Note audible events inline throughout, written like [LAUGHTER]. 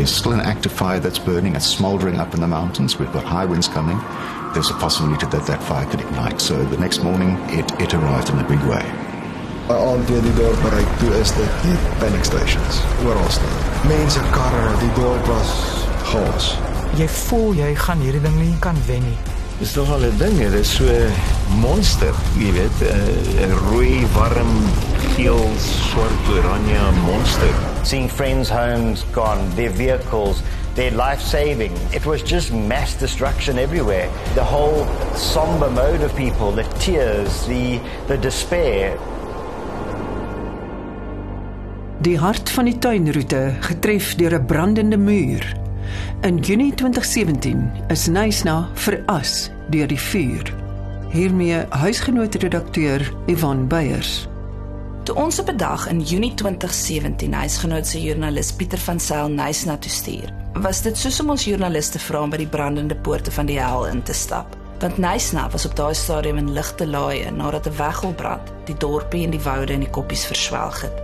There's still an active fire that's burning, it's smoldering up in the mountains. We've got high winds coming. There's a possibility that that fire could ignite. So the next morning, it, it arrived in a big way. Aan toe die dorp bereik toe is dit net panic stations oral staan. Mense, karre, die dorp was chaos. Jy voel jy gaan hierdie ding nie kan wen nie. Dis nog al 'n ding, dit is so 'n monster, jy weet, 'n rooi, warm, geel, swart, oranje monster. Seeing friends' homes gone, their vehicles, their life saving. It was just mass destruction everywhere. The whole somber mode of people, the tears, the the despair. Die hart van die tuinroete getref deur 'n brandende muur. In Junie 2017 is Nysna veras deur die vuur. Hiermee huisgenoot-redakteur Ivan Beyers. Toe ons op 'n dag in Junie 2017 huisgenoot se joernalis Pieter van Sail Nysna toe stuur, was dit soos om ons joernaliste vra om by die brandende poorte van die hel in te stap. Want Nysna was op daai stadium in ligte laaie nadat 'n weggolbrand die dorpie en die woude en die koppies verswelg het.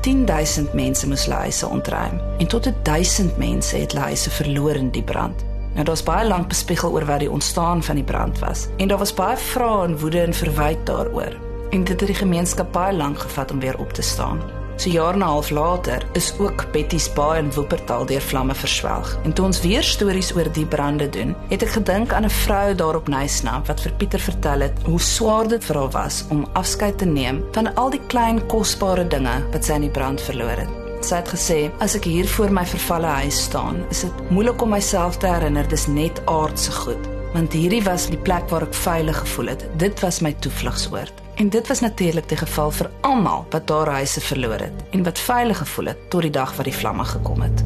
10000 mense moes hulle huise ontruim en tot 1000 mense het hulle huise verloor in die brand. Nou daar's baie lank bespiegel oor wat die ontstaan van die brand was en daar was baie vrae en woede en verwyte daaroor. En dit het die gemeenskap baie lank gevat om weer op te staan. So jaar en 'n half later is ook Betty's Baai in Woopertal deur vlamme verswelg. En toe ons weer stories oor die brande doen, het ek gedink aan 'n vrou daar op Nysna wat vir Pieter vertel het hoe swaar dit vir haar was om afskeid te neem van al die klein kosbare dinge wat sy in die brand verloor het. Sy het gesê, as ek hier voor my vervalle huis staan, is dit moeilik om myself te herinner dis net aardse goed, want hierdie was die plek waar ek veilig gevoel het. Dit was my toevlugsoord. En dit was natuurlik die geval vir almal wat daar huise verloor het en wat veilig gevoel het tot die dag wat die vlamme gekom het.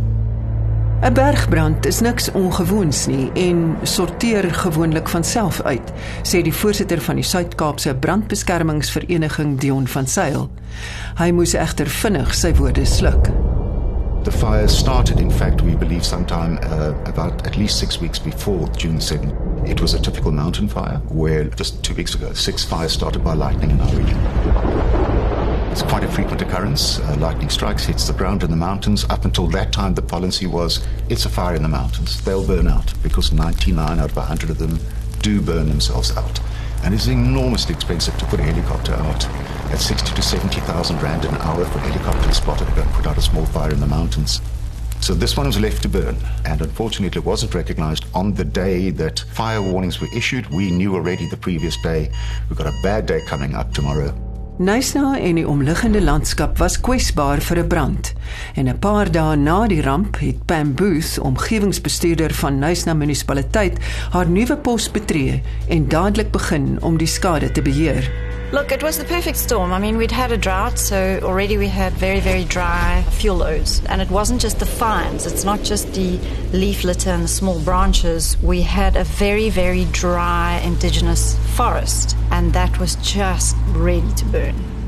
'n Bergbrand is niks ongewoons nie en sorteer gewoonlik van self uit, sê die voorsitter van die Suid-Kaapse Brandbeskermingsvereniging Dion van Sail. Hy moes egter vinnig sy woorde sluk. The fire started, in fact, we believe, sometime uh, about at least six weeks before June 7th. It was a typical mountain fire where just two weeks ago, six fires started by lightning in our region. It's quite a frequent occurrence. Uh, lightning strikes, hits the ground in the mountains. Up until that time, the policy was it's a fire in the mountains. They'll burn out because 99 out of 100 of them do burn themselves out. And it's enormously expensive to put a helicopter out at 60 to 70,000 rand an hour for helicopter to spot it and put out a small fire in the mountains. So this one was left to burn, and unfortunately, it wasn't recognized on the day that fire warnings were issued. We knew already the previous day we've got a bad day coming up tomorrow. Nysna en die omliggende landskap was kwesbaar vir 'n brand. En 'n paar dae na die ramp het Pam Booth, omgewingsbestuurder van Nysna munisipaliteit, haar nuwe pos betree en dadelik begin om die skade te beheer. Look, it was the perfect storm. I mean, we'd had a drought, so already we had very, very dry fuel loads. And it wasn't just the fines, it's not just the leaf litter and the small branches. We had a very, very dry indigenous forest, and that was just ready to burn.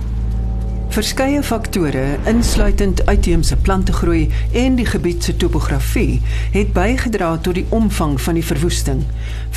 Verskeie faktore, insluitend uitheemse plantegroei en die gebied se topografie, het bygedra tot die omvang van die verwoesting,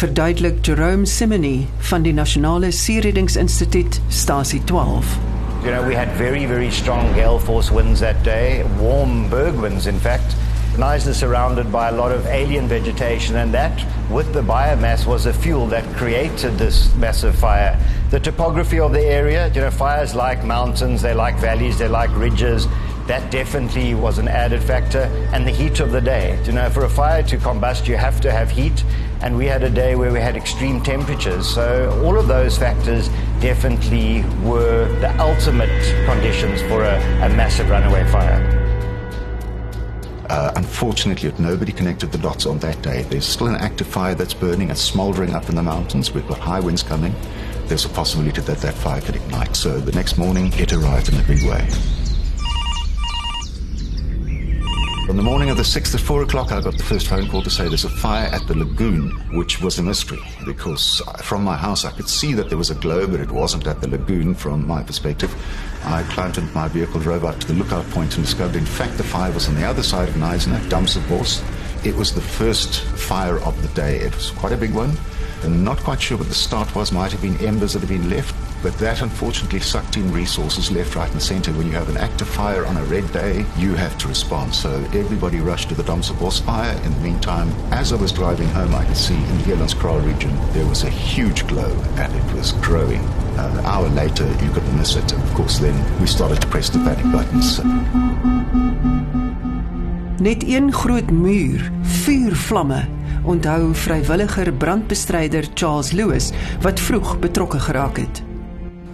verduidelik Jerome Simony van die Nasionale Seereddingsinstituut Stasie 12. You know, we had very, very strong gale force winds that day, warm berg winds, in fact. Neisner surrounded by a lot of alien vegetation, and that, with the biomass, was a fuel that created this massive fire. The topography of the area, you know, fires like mountains, they like valleys, they like ridges. That definitely was an added factor, and the heat of the day. You know, for a fire to combust, you have to have heat, and we had a day where we had extreme temperatures. So all of those factors definitely were the ultimate conditions for a, a massive runaway fire. Uh, unfortunately, nobody connected the dots on that day. There's still an active fire that's burning and smoldering up in the mountains. We've got high winds coming. There's a possibility that that fire could ignite. So the next morning, it arrived in a big way. On the morning of the 6th at 4 o'clock, I got the first phone call to say there's a fire at the lagoon, which was a mystery because from my house I could see that there was a glow, but it wasn't at the lagoon from my perspective. I climbed into my vehicle, drove out to the lookout point, and discovered, in fact, the fire was on the other side of Neisner, Damsebos. It was the first fire of the day. It was quite a big one. I'm not quite sure what the start was. Might have been embers that had been left. But that unfortunately sucked in resources left, right, and centre. When you have an active fire on a red day, you have to respond. So everybody rushed to the Domsabos fire. In the meantime, as I was driving home, I could see in the Elandskraal region there was a huge glow and it was growing. Uh, an hour later, you could miss it. Of course, then we started to press the panic buttons. Net een groot muur, vuurvlamme. Onthou vrywilliger brandbestryder Charles Lewis wat vroeg betrokke geraak het.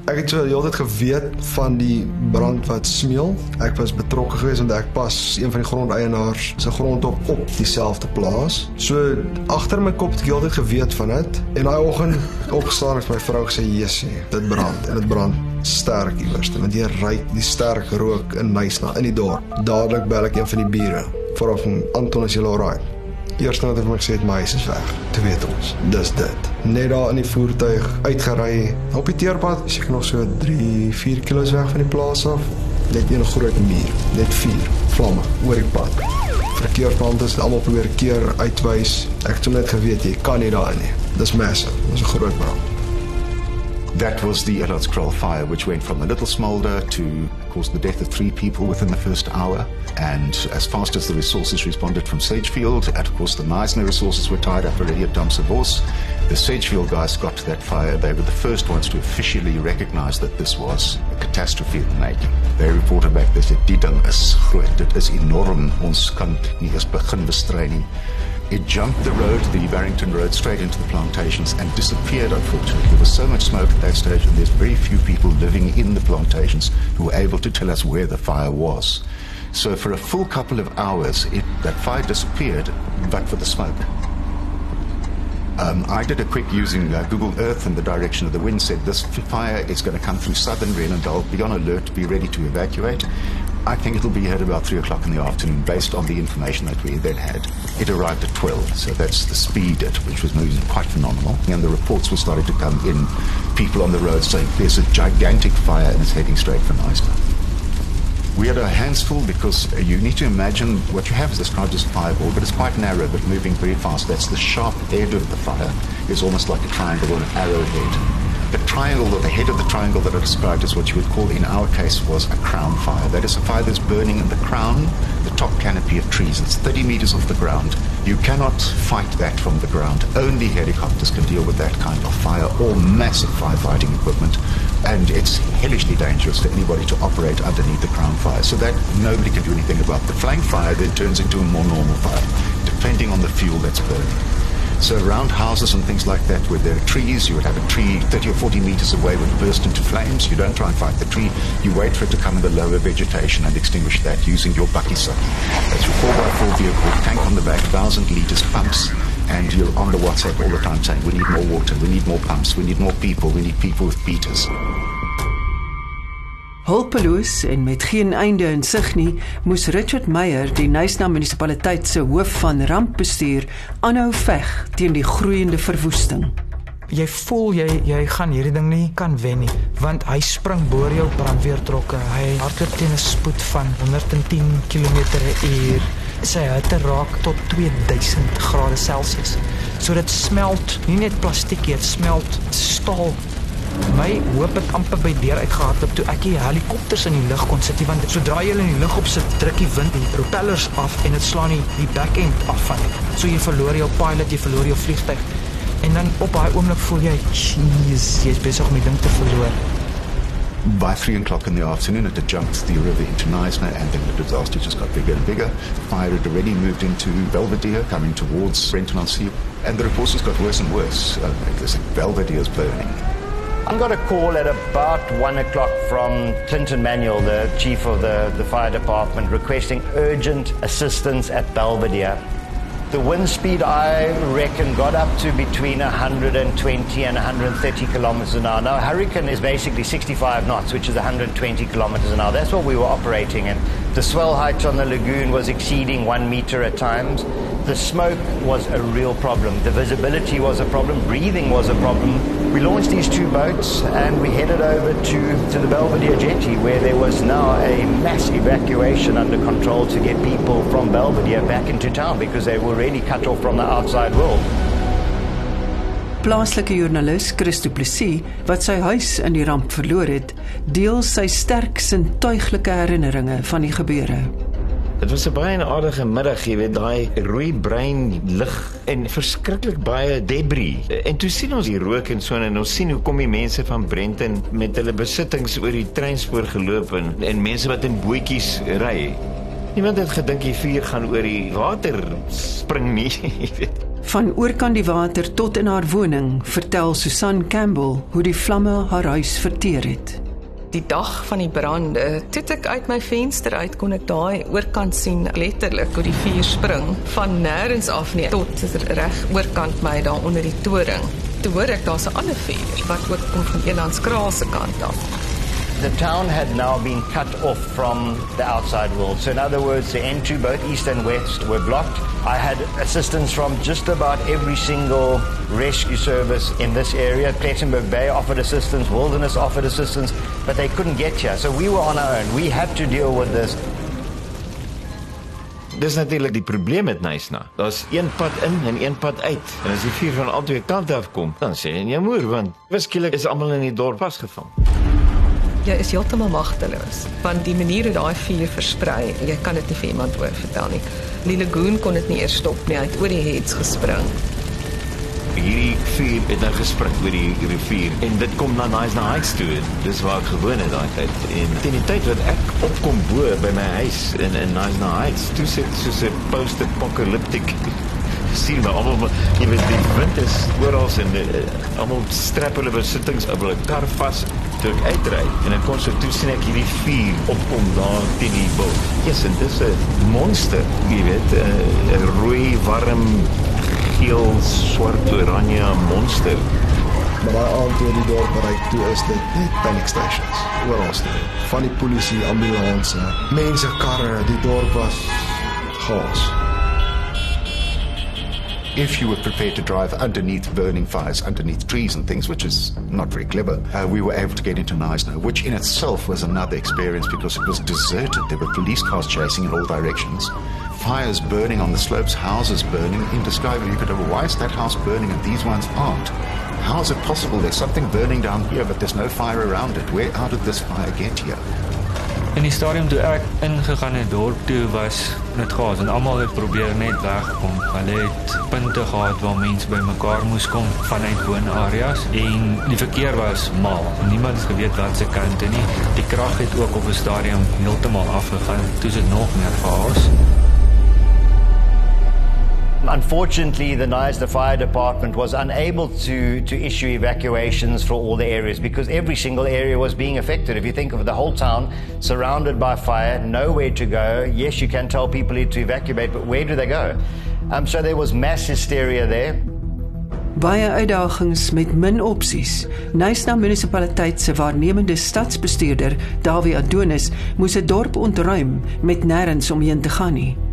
Ek het so die hele tyd geweet van die brand wat smeel. Ek was betrokke geweest want ek pas een van die grondeienaars se grond op op dieselfde plaas. So agter my kop het ek die hele tyd geweet van dit en daai oggend opgestaan het my vrou gesê, "Jessie, dit brand en dit brand sterk iewers." Want jy ry die sterk rook in Nysna in die dorp. Dadelik bel ek een van die bure. Vra van Anton as jy al raai. Eerste wat hy vir my gesê het, my huis is weg. Toe weet ons, dis dit. Net daar in die voertuig uitgery op die teerpad, seker nog so 3, 4 km weg van die plaas af. Net een groot muur, net vuur, vlamme oor die pad. Verkeersbande het almal probeer keer uitwys. Ek het net geweet jy kan nie daar nie. Dis massive. Dis 'n groot brand. That was the Elot's Kroll fire, which went from a little smolder to caused the death of three people within the first hour. And as fast as the resources responded from Sagefield, and of course the Meisner resources were tied up already at Damsavos, the Sagefield guys got to that fire. They were the first ones to officially recognize that this was a catastrophe in the making. They reported back, they said, die ding is groot, dit is enorm, ons kan nie eens begin bestry. It jumped the road, the Barrington Road, straight into the plantations and disappeared, unfortunately. There was so much smoke at that stage, and there's very few people living in the plantations who were able to tell us where the fire was. So for a full couple of hours, it, that fire disappeared, but for the smoke. Um, I did a quick using uh, Google Earth and the direction of the wind said this fire is going to come through southern Renendal. Be on alert, be ready to evacuate. I think it'll be here at about 3 o'clock in the afternoon based on the information that we then had. It arrived at 12, so that's the speed at which was moving quite phenomenal. And the reports were starting to come in, people on the road saying there's a gigantic fire and it's heading straight for Neisner. We had our hands full because uh, you need to imagine what you have is described as fireball, but it's quite narrow but moving very fast. That's the sharp edge of the fire It's almost like a triangle or an arrowhead. The triangle, or the head of the triangle that I described is what you would call, in our case, was a crown fire. That is a fire that's burning in the crown, the top canopy of trees. It's 30 meters off the ground. You cannot fight that from the ground. Only helicopters can deal with that kind of fire or massive firefighting equipment. And it's hellishly dangerous for anybody to operate underneath the crown fire. So that nobody can do anything about. The flank fire then turns into a more normal fire, depending on the fuel that's burning. So around houses and things like that where there are trees, you would have a tree 30 or 40 meters away would burst into flames. You don't try and fight the tree. You wait for it to come in the lower vegetation and extinguish that using your sucky. That's your 4x4 vehicle, tank on the back, 1,000 liters, pumps, and you're on the WhatsApp all the time saying, we need more water, we need more pumps, we need more people, we need people with beaters. Hulpeloos en met geen einde in sig nie, moes Richard Meyer, die Nysna munisipaliteit se hoof van rampbestuur, aanhou veg teen die groeiende verwoesting. Jy voel jy jy gaan hierdie ding nie kan wen nie, want hy spring bo jou brandweertrokke. Hy hardloop teen 'n spoed van 110 km/h. Sy hitte raak tot 2000 grade Celsius. So dit smelt nie net plastiek, dit smelt staal My hoop het amper by deur uitgehardloop toe ek die helikopters in die lug kon sit want sodra jy in die lug op sit, druk die wind die propellers af en dit slaan die, die back-end af van dit. So jy verloor jou pilot, jy verloor jou vliegtyg. En dan op daai oomblik voel jy, "Jesus, jy's besig om die ding te verloor." By three o'clock in the afternoon, it had jumped the river into Neisner, and then the disaster just got bigger and bigger. Fire had already moved into Belvedere, coming towards Brenton on Sea, and the reports just got worse and worse. Uh, there's Belvedere's burning. I got a call at about one o'clock from Clinton Manuel, the chief of the, the fire department, requesting urgent assistance at Belvedere. The wind speed, I reckon, got up to between 120 and 130 kilometers an hour. Now, hurricane is basically 65 knots, which is 120 kilometers an hour. That's what we were operating in. The swell height on the lagoon was exceeding one meter at times. The smoke was a real problem. The visibility was a problem. Breathing was a problem. We launched these two boats and we headed over to, to the Belvedere jetty where there was now a mass evacuation under control to get people from Belvedere back into town because they were really cut off from the outside world. Plaaslike joernalis Christo Plessis, wat sy huis in die ramp verloor het, deel sy sterk sintuiglike herinneringe van die gebeure. Dit was 'n baie aardige middag, jy weet, daai rooi bruin lig en verskriklik baie debris. En toe sien ons die rook en so en ons sien hoe kom die mense van Brenton met hulle besittings oor die treinspoor geloop en, en mense wat in bootjies ry. Niemand het gedink die vuur gaan oor die water spring nie, [LAUGHS] jy weet. Van oorkant die water tot in haar woning, vertel Susan Campbell hoe die vlamme haar huis verteer het. Die dag van die brande, toe ek uit my venster uit kon ek daai oorkant sien letterlik hoe die vuur spring van nêrens af nie tot reg oorkant my daar onder die toring. Toe hoor ek daar's 'n ander vuur wat ook kom van Elandskraal se kant af. The town had now been cut off from the outside world. So, in other words, the entry, both east and west, were blocked. I had assistance from just about every single rescue service in this area. Plettenberg Bay offered assistance, Wilderness offered assistance, but they couldn't get here. So, we were on our own. We had to deal with this. Dis natuurlik die probleem met Nysna. Daar's een pad in en een pad uit. En as die vuur van albei kante af kom, dan sê jy moer want beskiklik is almal in die dorp vasgevang jy is heeltemal magteloos want die maniere daai vuur versprei jy kan dit nie vir iemand oor vertel nie. Die lagoon kon dit nie eers stop nie hy het oor die heads gespring. Hierdie vuur het nou gespring oor die rivier en dit kom na Nice Heights toe dis waar ek gewoon het daai tyd. En teen die tyd wat ek opkom bo by my huis in in Nice Heights toe sit so 'n post apocalyptic sien maar almal jy weet die wind is oral en uh, almal strap hulle besittings op hulle kar vas toe ek uitry en ek kon so toe sien ek hierdie vuur opkom daar teen die bult. Yes, dit is 'n monster, jy weet, eh, 'n rooi warm geel swart oranje monster. Maar daai aand toe die dorp bereik toe is dit net panic stations oral staan. Van die polisie, ambulanse, mense karre, die dorp was chaos. If you were prepared to drive underneath burning fires, underneath trees and things, which is not very clever, uh, we were able to get into Neisner, which in itself was another experience because it was deserted. There were police cars chasing in all directions, fires burning on the slopes, houses burning, indescribable. You could have, why is that house burning and these ones aren't? How is it possible? There's something burning down here, but there's no fire around it. Where, how did this fire get here? In die stadium toe ek ingegaan het dorp toe was net gas en almal het probeer net wegkom. Hulle het punte gehad waar mense bymekaar moes kom vanuit woonareas en die verkeer was mal. Niemand het geweet wat se kant toe nie. Die krag het ook op 'n stadium heeltemal afgegaan. Toe is dit nog meer chaos. Unfortunately, the Neisner Fire Department was unable to, to issue evacuations for all the areas because every single area was being affected. If you think of the whole town surrounded by fire, nowhere to go. Yes, you can tell people to evacuate, but where do they go? Um, so there was mass hysteria there. Baie uitdagings met min opsies. Nysna munisipaliteit se waarnemende stadsbestuurder, Dawie Adonis, moes 'n dorp ontruim met nêrens omheen te gaan nie.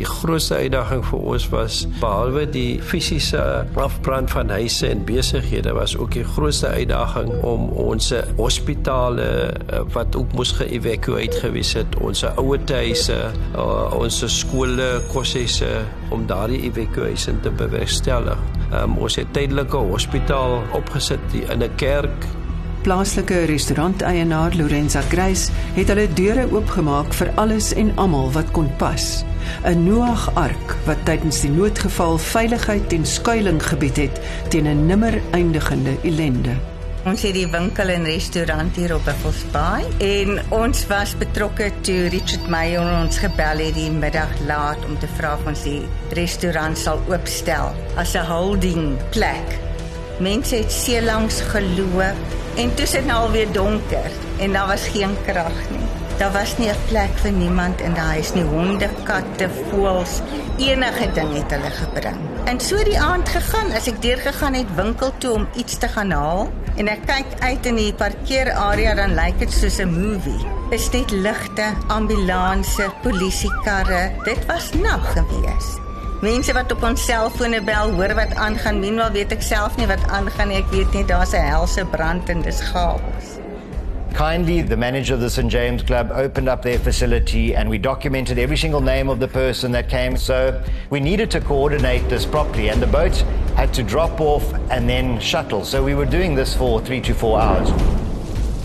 Die grootste uitdaging vir ons was behalwe die fisiese afbrand van huise en besighede was ook die grootste uitdaging om ons hospitale eh, wat ook moes geëvakueer gewees het, ons ouerhuise, eh, ons skole, koshuise om daardie evakuasie te bewerkstellig. Um, ons het tydelike hospitaal opgesit in 'n kerk Plaaslike restauranteienaar Lorenza Grace het hulle deure oopgemaak vir alles en almal wat kon pas. 'n Noag ark wat tydens die noodgeval veiligheid en skuilings gebied het teen 'n nimmer eindigende ellende. Ons het die winkel en restaurant hier op Buffalo Bay en ons was betrokke toe Richard Meyer ons gebel het die middag laat om te vra of ons die restaurant sal oopstel as 'n holding plek. Mense het seelangs geloop en toe sit nou alweer donker en daar was geen krag nie. Daar was nie 'n plek vir niemand in die huis nie. Honde, katte, voëls, enige ding het hulle gebring. En so die aand gegaan, as ek deur gegaan het winkel toe om iets te gaan haal en ek kyk uit in die parkeerarea dan lyk dit soos 'n movie. Is net ligte, ambulanse, polisiekarre. Dit was nag gewees. Mense wat op ons selfone bel, hoor wat aangaan. Minwel weet ek self nie wat aangaan nie. Ek weet net daar's 'n helse brand en dis chaos. Kindly, the manager of the St. James Club opened up their facility and we documented every single name of the person that came. So we needed to coordinate this properly, and the boats had to drop off and then shuttle. So we were doing this for three to four hours.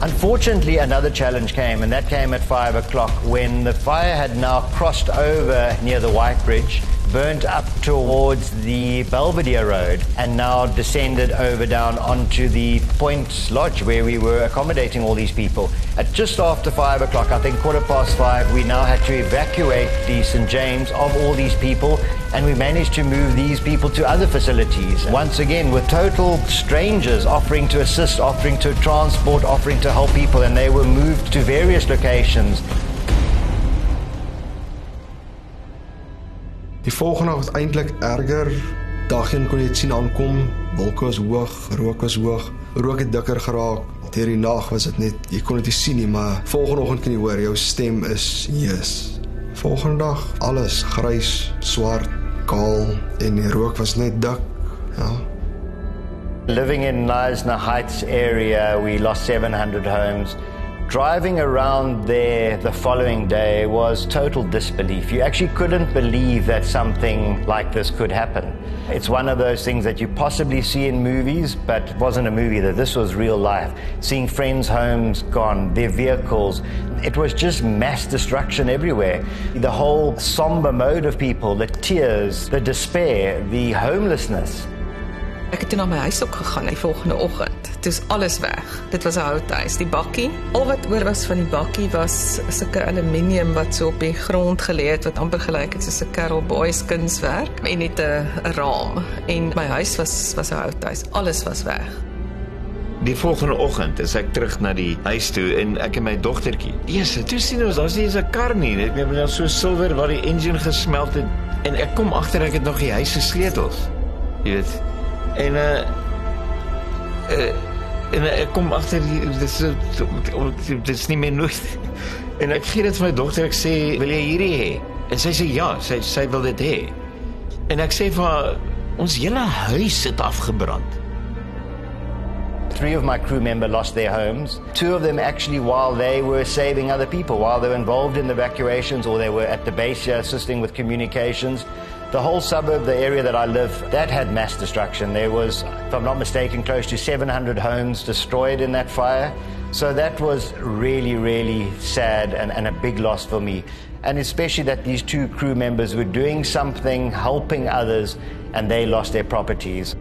Unfortunately, another challenge came, and that came at five o'clock when the fire had now crossed over near the White Bridge burnt up towards the Belvedere Road and now descended over down onto the Point Lodge where we were accommodating all these people. At just after five o'clock, I think quarter past five, we now had to evacuate the St. James of all these people and we managed to move these people to other facilities. Once again, with total strangers offering to assist, offering to transport, offering to help people, and they were moved to various locations. Die volgende was eintlik erger. Dagheen kon jy dit sien aankom. Wolke was hoog, rook was hoog, rook het dikker geraak. Deur die nag was dit net jy kon dit nie sien nie, maar volgende oggend kan jy hoor jou stem is Jesus. Volgende dag alles grys, swart, kaal en die rook was net dik. Ja. Living in Knysna Heights area, we lost 700 homes. Driving around there the following day was total disbelief. You actually couldn't believe that something like this could happen. It's one of those things that you possibly see in movies, but it wasn't a movie, that this was real life. Seeing friends' homes gone, their vehicles, it was just mass destruction everywhere. The whole somber mode of people, the tears, the despair, the homelessness. Ek het na my huis op gegaan die volgende oggend. Dis alles weg. Dit was 'n houthuis, die bakkie. Al wat oor was van die bakkie was sulke aluminium wat so op die grond gelê het wat amper gelyk het soos 'n Carol Boys kunswerk en net 'n raam. En my huis was was 'n houthuis. Alles was weg. Die volgende oggend is ek terug na die huis toe en ek en my dogtertjie. Eers, toe sien ons daar's nie eens 'n kar nie. Net meer net so silwer waar die engine gesmelt het en ek kom agter ek het nog die huis se sleutels. Jy weet, En uh uh en ek kom agter dis dis nie meer nooit. En ek gee dit vir my dogter ek sê wil jy hierdie hê? En sy sê ja, sy sy wil dit hê. En ek sê vir haar ons hele huis het afgebrand. Three of my crew members lost their homes. Two of them actually while they were saving other people, while they were involved in the evacuations or they were at the base here assisting with communications. The whole suburb, the area that I live, that had mass destruction. There was, if I'm not mistaken, close to 700 homes destroyed in that fire. So that was really, really sad and, and a big loss for me. And especially that these two crew members were doing something, helping others, and they lost their properties.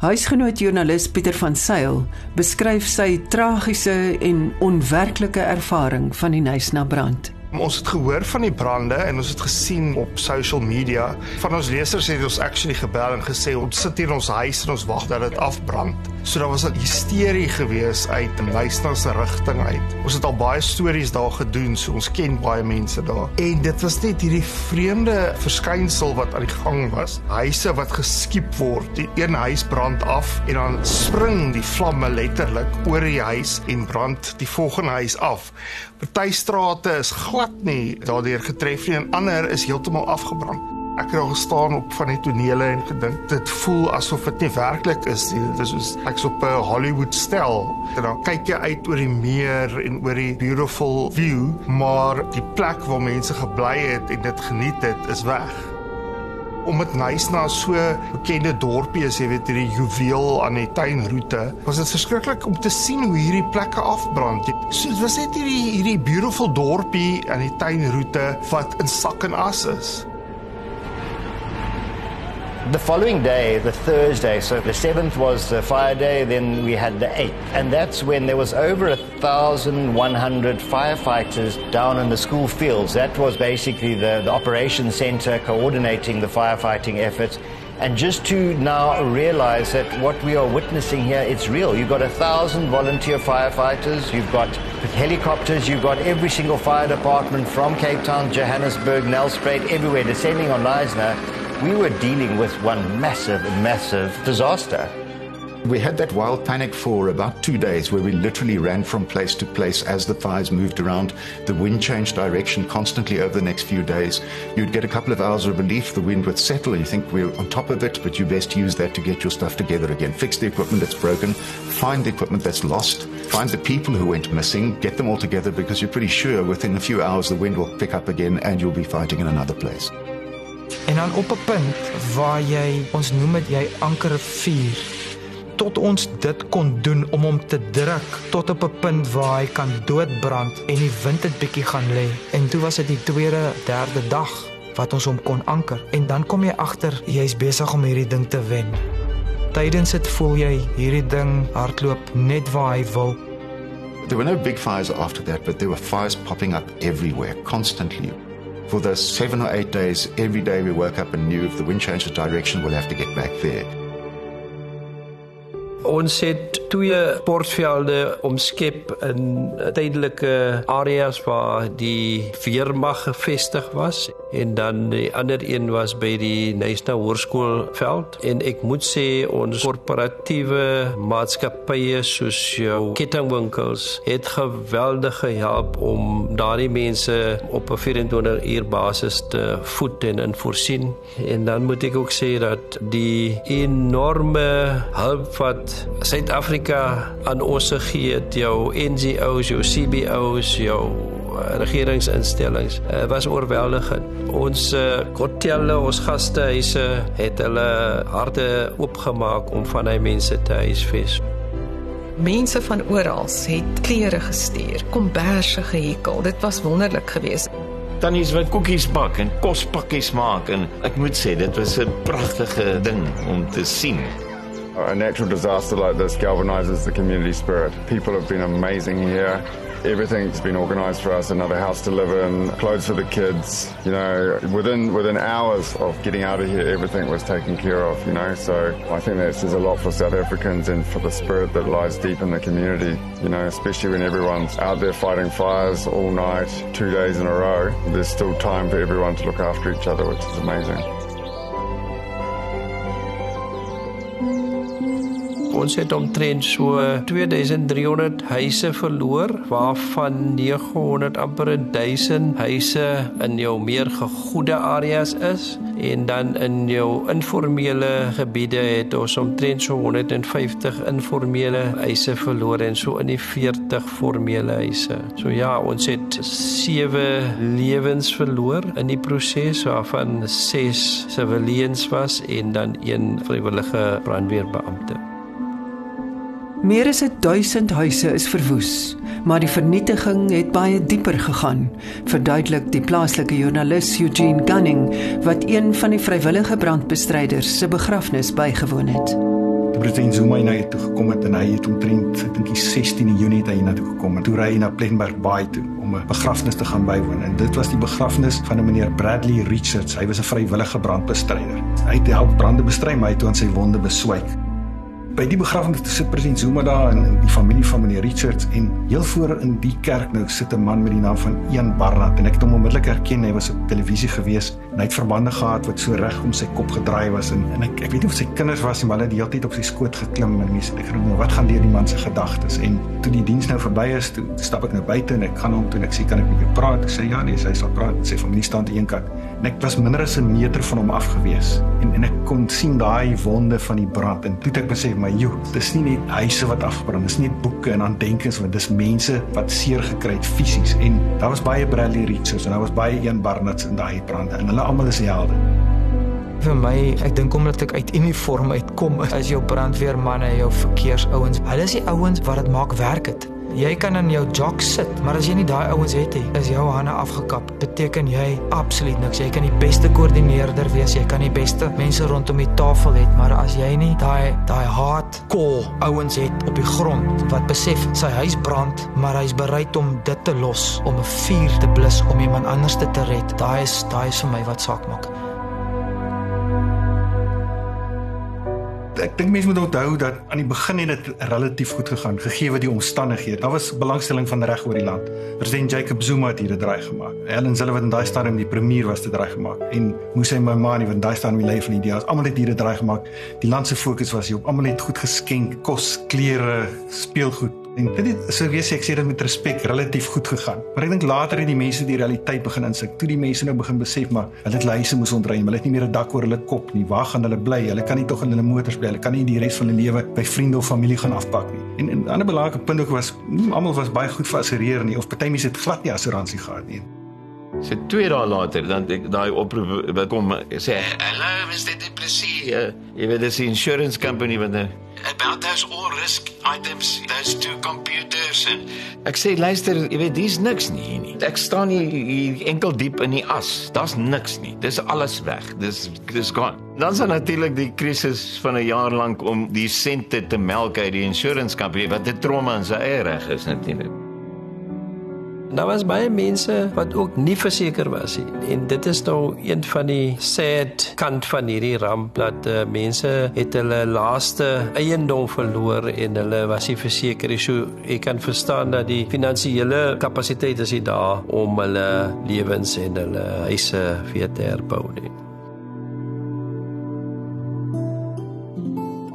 Huisgenoot joernalis Pieter van Sail beskryf sy tragiese en onwerklike ervaring van die Nysna brand. Ons het gehoor van die brande en ons het gesien op social media. Van ons lesers het ons actually gebel en gesê ons sit hier in ons huis en ons wag dat dit afbrand. So daar was 'n hysterie gewees uit die Nysna se rigting uit. Ons het al baie stories daar gedoen, so ons ken baie mense daar. En dit was net hierdie vreemde verskynsel wat aan die gang was. Huise wat geskiep word. Die een huis brand af en dan spring die vlamme letterlik oor die huis en brand die volgende huis af. Party strate is glad nie daardeur getref nie en ander is heeltemal afgebrand. Ek het al gestaan op van die tonele en gedink dit voel asof dit nie werklik is nie. Dit is soos ek's op 'n Hollywood stel. En dan kyk jy uit oor die meer en oor die beautiful view, maar die plek waar mense gebly het en dit geniet het, is weg om dit nice na so bekende dorpie as jy weet hierdie juweel aan die tuinroete was dit verskriklik om te sien hoe hierdie plekke afbrand. So dit was net hierdie hierdie beautiful dorpie aan die tuinroete wat in sak en as is. The following day, the Thursday, so the 7th was the fire day, then we had the 8th. And that's when there was over 1,100 firefighters down in the school fields. That was basically the, the operations center coordinating the firefighting efforts. And just to now realize that what we are witnessing here, it's real. You've got a thousand volunteer firefighters, you've got helicopters, you've got every single fire department from Cape Town, Johannesburg, Nelspruit, everywhere descending on Leisner we were dealing with one massive, massive disaster. We had that wild panic for about two days where we literally ran from place to place as the fires moved around. The wind changed direction constantly over the next few days. You'd get a couple of hours of relief, the wind would settle, and you think we're on top of it, but you best use that to get your stuff together again. Fix the equipment that's broken, find the equipment that's lost, find the people who went missing, get them all together because you're pretty sure within a few hours the wind will pick up again and you'll be fighting in another place. En dan op 'n punt waar jy ons noem dit jy anker vuur tot ons dit kon doen om hom te druk tot op 'n punt waar hy kan doodbrand en die wind het bietjie gaan lê. En toe was dit die tweede, derde dag wat ons hom kon anker en dan kom jy agter jy's besig om hierdie ding te wen. Tydens dit voel jy hierdie ding hardloop net waar hy wil. There were no big fires after that, but there were fires popping up everywhere constantly. For those seven or eight days, every day we woke up and knew if the wind changed direction, we'll have to get back there. Ons het twee sportvelde omskep in tydelike areas waar die weermag gevestig was. En dan die ander een was by die Nysna Hoërskoolveld. En ek moet sê ons korporatiewe maatskappye soos jou kettingwinkels het geweldig gehelp om daardie mense op 'n 24 uur basis te voed en in voorsien en dan moet ek ook sê dat die enorme hulp wat Suid-Afrika aan ons gegee het, jou NGO's, jou CBO's, jou uh, regeringsinstellings, uh, was oorweldigend. Ons uh, hotelle, ons gastehuise het hulle harte oopgemaak om van hy mense te huisves. Mense van oral het klere gestuur, komberse gehekel. Dit was wonderlik geweest. Tannies wat koekies bak en kospakkies maak en ek moet sê dit was 'n pragtige ding om te sien. A natural disaster like this galvanizes the community spirit. People have been amazing here. Everything's been organized for us, another house to live in, clothes for the kids. You know, within within hours of getting out of here, everything was taken care of, you know. So I think that says a lot for South Africans and for the spirit that lies deep in the community, you know, especially when everyone's out there fighting fires all night, two days in a row. There's still time for everyone to look after each other, which is amazing. Ons het omtrent so 2300 huise verloor waarvan 900 amper 1000 huise in jou meer gegoede areas is en dan in jou informele gebiede het ons omtrent so 150 informele huise verloor en so in die 40 formele huise. So ja, ons het 7 lewens verloor in die proses waarvan 6 civilians was en dan een vrywillige brandweerbeampte. Meer as 1000 huise is verwoes, maar die vernietiging het baie dieper gegaan, verduidelik die plaaslike joernalis Eugene Gunning wat een van die vrywillige brandbestryders se begrafnis bygewoon het. President Zuma het nou toe gekom het en hy het omtrent ek dink die 16 Junie het hy na toe gekom en toe ry hy na Plettenberg Bay toe om 'n begrafnis te gaan bywoon en dit was die begrafnis van 'n meneer Bradley Richards. Hy was 'n vrywillige brandbestryder. Hy het help brande bestry, maar hy het aan sy wonde beswyk by die begrafnis sit president Zuma daar en die familie van meneer Richards en heel voor in die kerk nou sit 'n man met die naam van Ian Barnard en ek het hom onmiddellik herken hy was op televisie gewees en hy het verbande gehad wat so reg om sy kop gedraai was en en ek ek weet nie of sy kinders was nie maar hulle het die hele tyd op sy skoot geklim en mense ek gedink nou wat gaan deur die man se gedagtes? En toe die diens nou verby is toe stap ek nou buite en ek gaan hom toe en ek sê kan ek met jou praat? Ek sê ja nee sy sal praat sê familie staan aan een kant. En ek was minder as 'n meter van hom af gewees en en ek kon sien daai wonde van die brand en toe het ek besef maar joh dis nie net huise wat afgebrand dis nie boeke en aandenkings want dis mense wat seer gekry het fisies. En daar was baie Bradley Richards en daar was baie Ian Barnard in daai brande en hulle almal is helde. Vir my ek dink omdat ek uit uniform uitkom as jou brandweermanne jou verkeersouens hulle is die ouens wat dit maak werk het Jy kan in jou jog sit, maar as jy nie daai ouens het nie, is jou hande afgekap. Beteken jy absoluut niks. Jy kan die beste koördineerder wees, jy kan die beste mense rondom die tafel hê, maar as jy nie daai daai hard core ouens het op die grond wat besef sy huis brand, maar hy's bereid om dit te los om 'n vuur te blus om iemand anders te red, daai is daai is vir my wat saak maak. Ek dink mense moet onthou dat aan die begin het dit relatief goed gegaan gegee wat die omstandighede. Daar was belangstelling van reg oor die land. President Jacob Zuma het hier 'n draai gemaak. Helen Zille wat in daai stadium die premier was te draai gemaak en Musa Maimane wat in daai stadium die leier van die DA was. Almal het hier 'n draai gemaak. Die land se fokus was hier op almal het goed geskenk, kos, klere, speelgoed En dit het so wees ek sê dit met respek relatief goed gegaan. Maar ek dink later het die mense die realiteit begin insig. Toe die mense nou begin besef maar hulle het huise moes ontruim. Hulle het nie meer 'n dak oor hulle kop nie. Waar gaan hulle bly? Hulle kan nie tog in hulle motors bly. Hulle kan nie die res van hulle lewe by vriende of familie gaan afpak nie. En 'n ander belangrike punt ook was nie almal was baie goed geassureer nie of party mense het glad nie assuransie gehad nie. So twee dae later dan daai oproep kom sê hallo Mr. Depressie. Uh, jy weet dis 'n insurance company wat nou about those all risk items, those two computers and ek sê luister, jy weet dis niks nie hier nie. Ek staan hier, hier enkel diep in die as. Daar's niks nie. Dis alles weg. Dis dis gone. Dan is natuurlik die krisis van 'n jaar lank om die sente te melk uit die insurance company wat 'n trauma in sy eie reg is natuurlik. Daar was baie mense wat ook nie verseker was nie. En dit is nou een van die sad kant van hierdie ramp dat uh, mense het hulle laaste eiendom verloor en hulle was nie verseker nie. So ek kan verstaan dat die finansiële kapasiteit is nie daar om hulle lewens en hulle huise weer te herbou nie.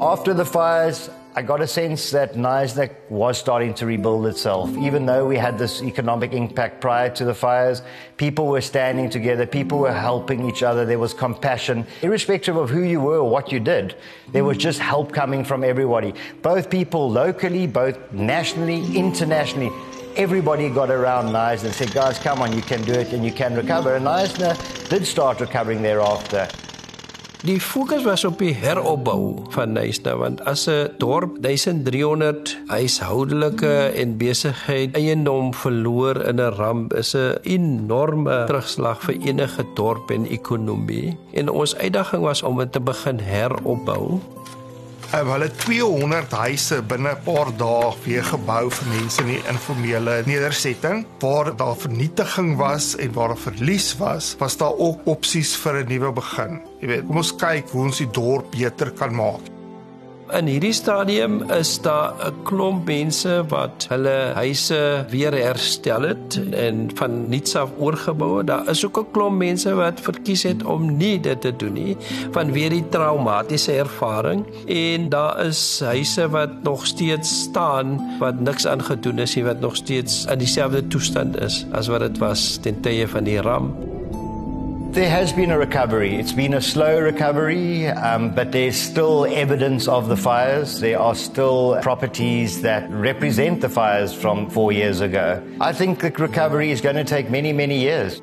After the fires, I got a sense that Nasdaq was starting to rebuild itself. Even though we had this economic impact prior to the fires, people were standing together, people were helping each other, there was compassion. Irrespective of who you were or what you did, there was just help coming from everybody. Both people locally, both nationally, internationally. Everybody got around Neisner and said, guys, come on, you can do it and you can recover. And Neisner did start recovering thereafter. Die fokus was op die heropbou van Nysna want as 'n dorp 1300 huishoudelike en besigheid eiendom verloor in 'n ramp is 'n enorme terugslag vir enige dorp en ekonomie. En ons uitdaging was om dit te begin heropbou hulle 200 huise binne 'n paar dae weer gebou vir mense in die informele nedersetting waar daar vernietiging was en waar daar verlies was, was daar ook opsies vir 'n nuwe begin. Jy weet, kom ons kyk hoe ons die dorp beter kan maak. In hierdie stadium is daar 'n klomp mense wat hulle huise weer herstel het en van nuuts af oorgebou het. Daar is ook 'n klomp mense wat verkies het om nie dit te doen nie vanweë die traumatiese ervaring en daar is huise wat nog steeds staan wat niks aangedoen is nie wat nog steeds in dieselfde toestand is as wat dit was ten tye van die ramp. There has been a recovery. It's been a slow recovery, um, but there's still evidence of the fires. There are still properties that represent the fires from four years ago. I think the recovery is going to take many, many years.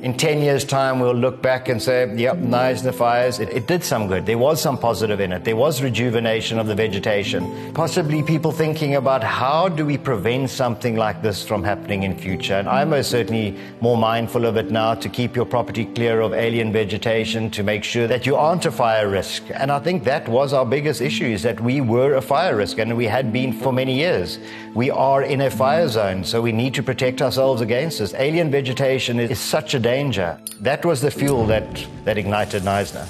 In 10 years' time, we'll look back and say, yep, Knives the Fires, it, it, did some good. There was some positive in it. There was rejuvenation of the vegetation. Possibly people thinking about how do we prevent something like this from happening in future. And I'm most certainly more mindful of it now to keep your property clear of alien vegetation, to make sure that you aren't a fire risk. And I think that was our biggest issue, is that we were a fire risk, and we had been for many years. We are in a fire zone, so we need to protect ourselves against this. Alien vegetation is such a danger. That was the fuel that, that ignited Neisner.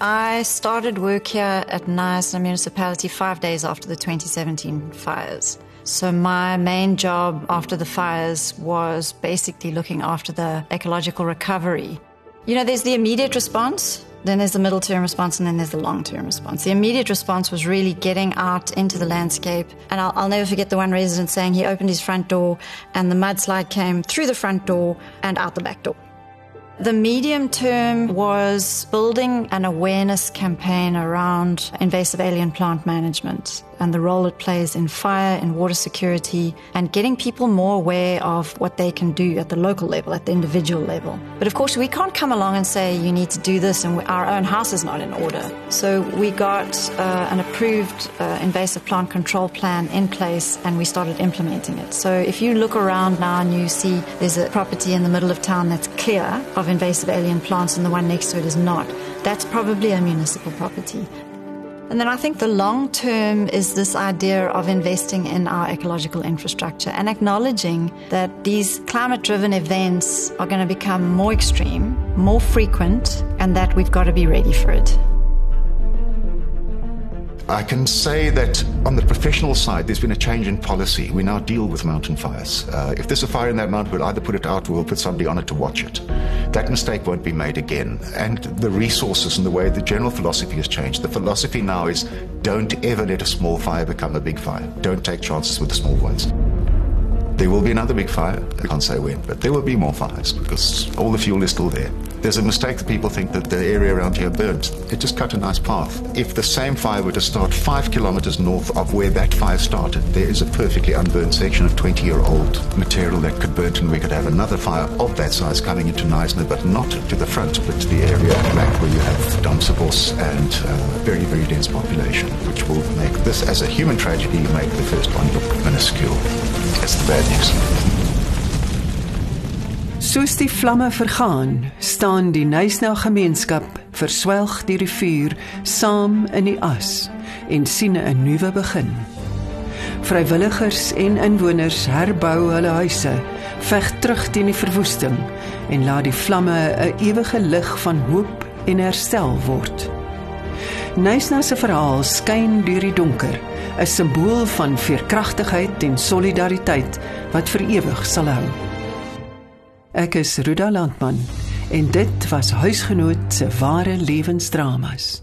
I started work here at Neisner Municipality five days after the 2017 fires. So, my main job after the fires was basically looking after the ecological recovery. You know, there's the immediate response, then there's the middle term response, and then there's the long term response. The immediate response was really getting out into the landscape. And I'll, I'll, never forget the one resident saying he opened his front door and the mudslide came through the front door and out the back door. The medium term was building an awareness campaign around invasive alien plant management and the role it plays in fire and water security and getting people more aware of what they can do at the local level, at the individual level. But of course, we can't come along and say you need to do this and our own house is not in order. So we got uh, an approved uh, invasive plant control plan in place and we started implementing it. So if you look around now and you see there's a property in the middle of town that's clear of invasive alien plants and the one next to it is not, that's probably a municipal property. And then I think the long term is this idea of investing in our ecological infrastructure and acknowledging that these climate driven events are going to become more extreme, more frequent, and that we've got to be ready for it. I can say that on the professional side, there's been a change in policy. We now deal with mountain fires. Uh, if there's a fire in that mountain, we'll either put it out or we'll put somebody on it to watch it. That mistake won't be made again. And the resources and the way the general philosophy has changed. The philosophy now is don't ever let a small fire become a big fire. Don't take chances with the small ones. There will be another big fire. I can't say when, but there will be more fires because all the fuel is still there. There's a mistake that people think that the area around here burnt. It just cut a nice path. If the same fire were to start five kilometers north of where that fire started, there is a perfectly unburned section of 20 year old material that could burn, and we could have another fire of that size coming into Neisner, but not to the front, but to the area back where you have Damsabos and uh, very, very dense population, which will make this, as a human tragedy, make the first one look minuscule. That's the bad news. Soos die vlamme vergaan, staan die Nysna gemeenskap verswelg deur die vuur saam in die as en sien 'n nuwe begin. Vrywilligers en inwoners herbou hulle huise, veg terug teen die verwoesting en laat die vlamme 'n ewige lig van hoop en herstel word. Nysna se verhaal skyn deur die donker, 'n simbool van veerkragtigheid en solidariteit wat vir ewig sal hou. Ek is Ruda Landman en dit was huisgenoot se ware lewensdramas.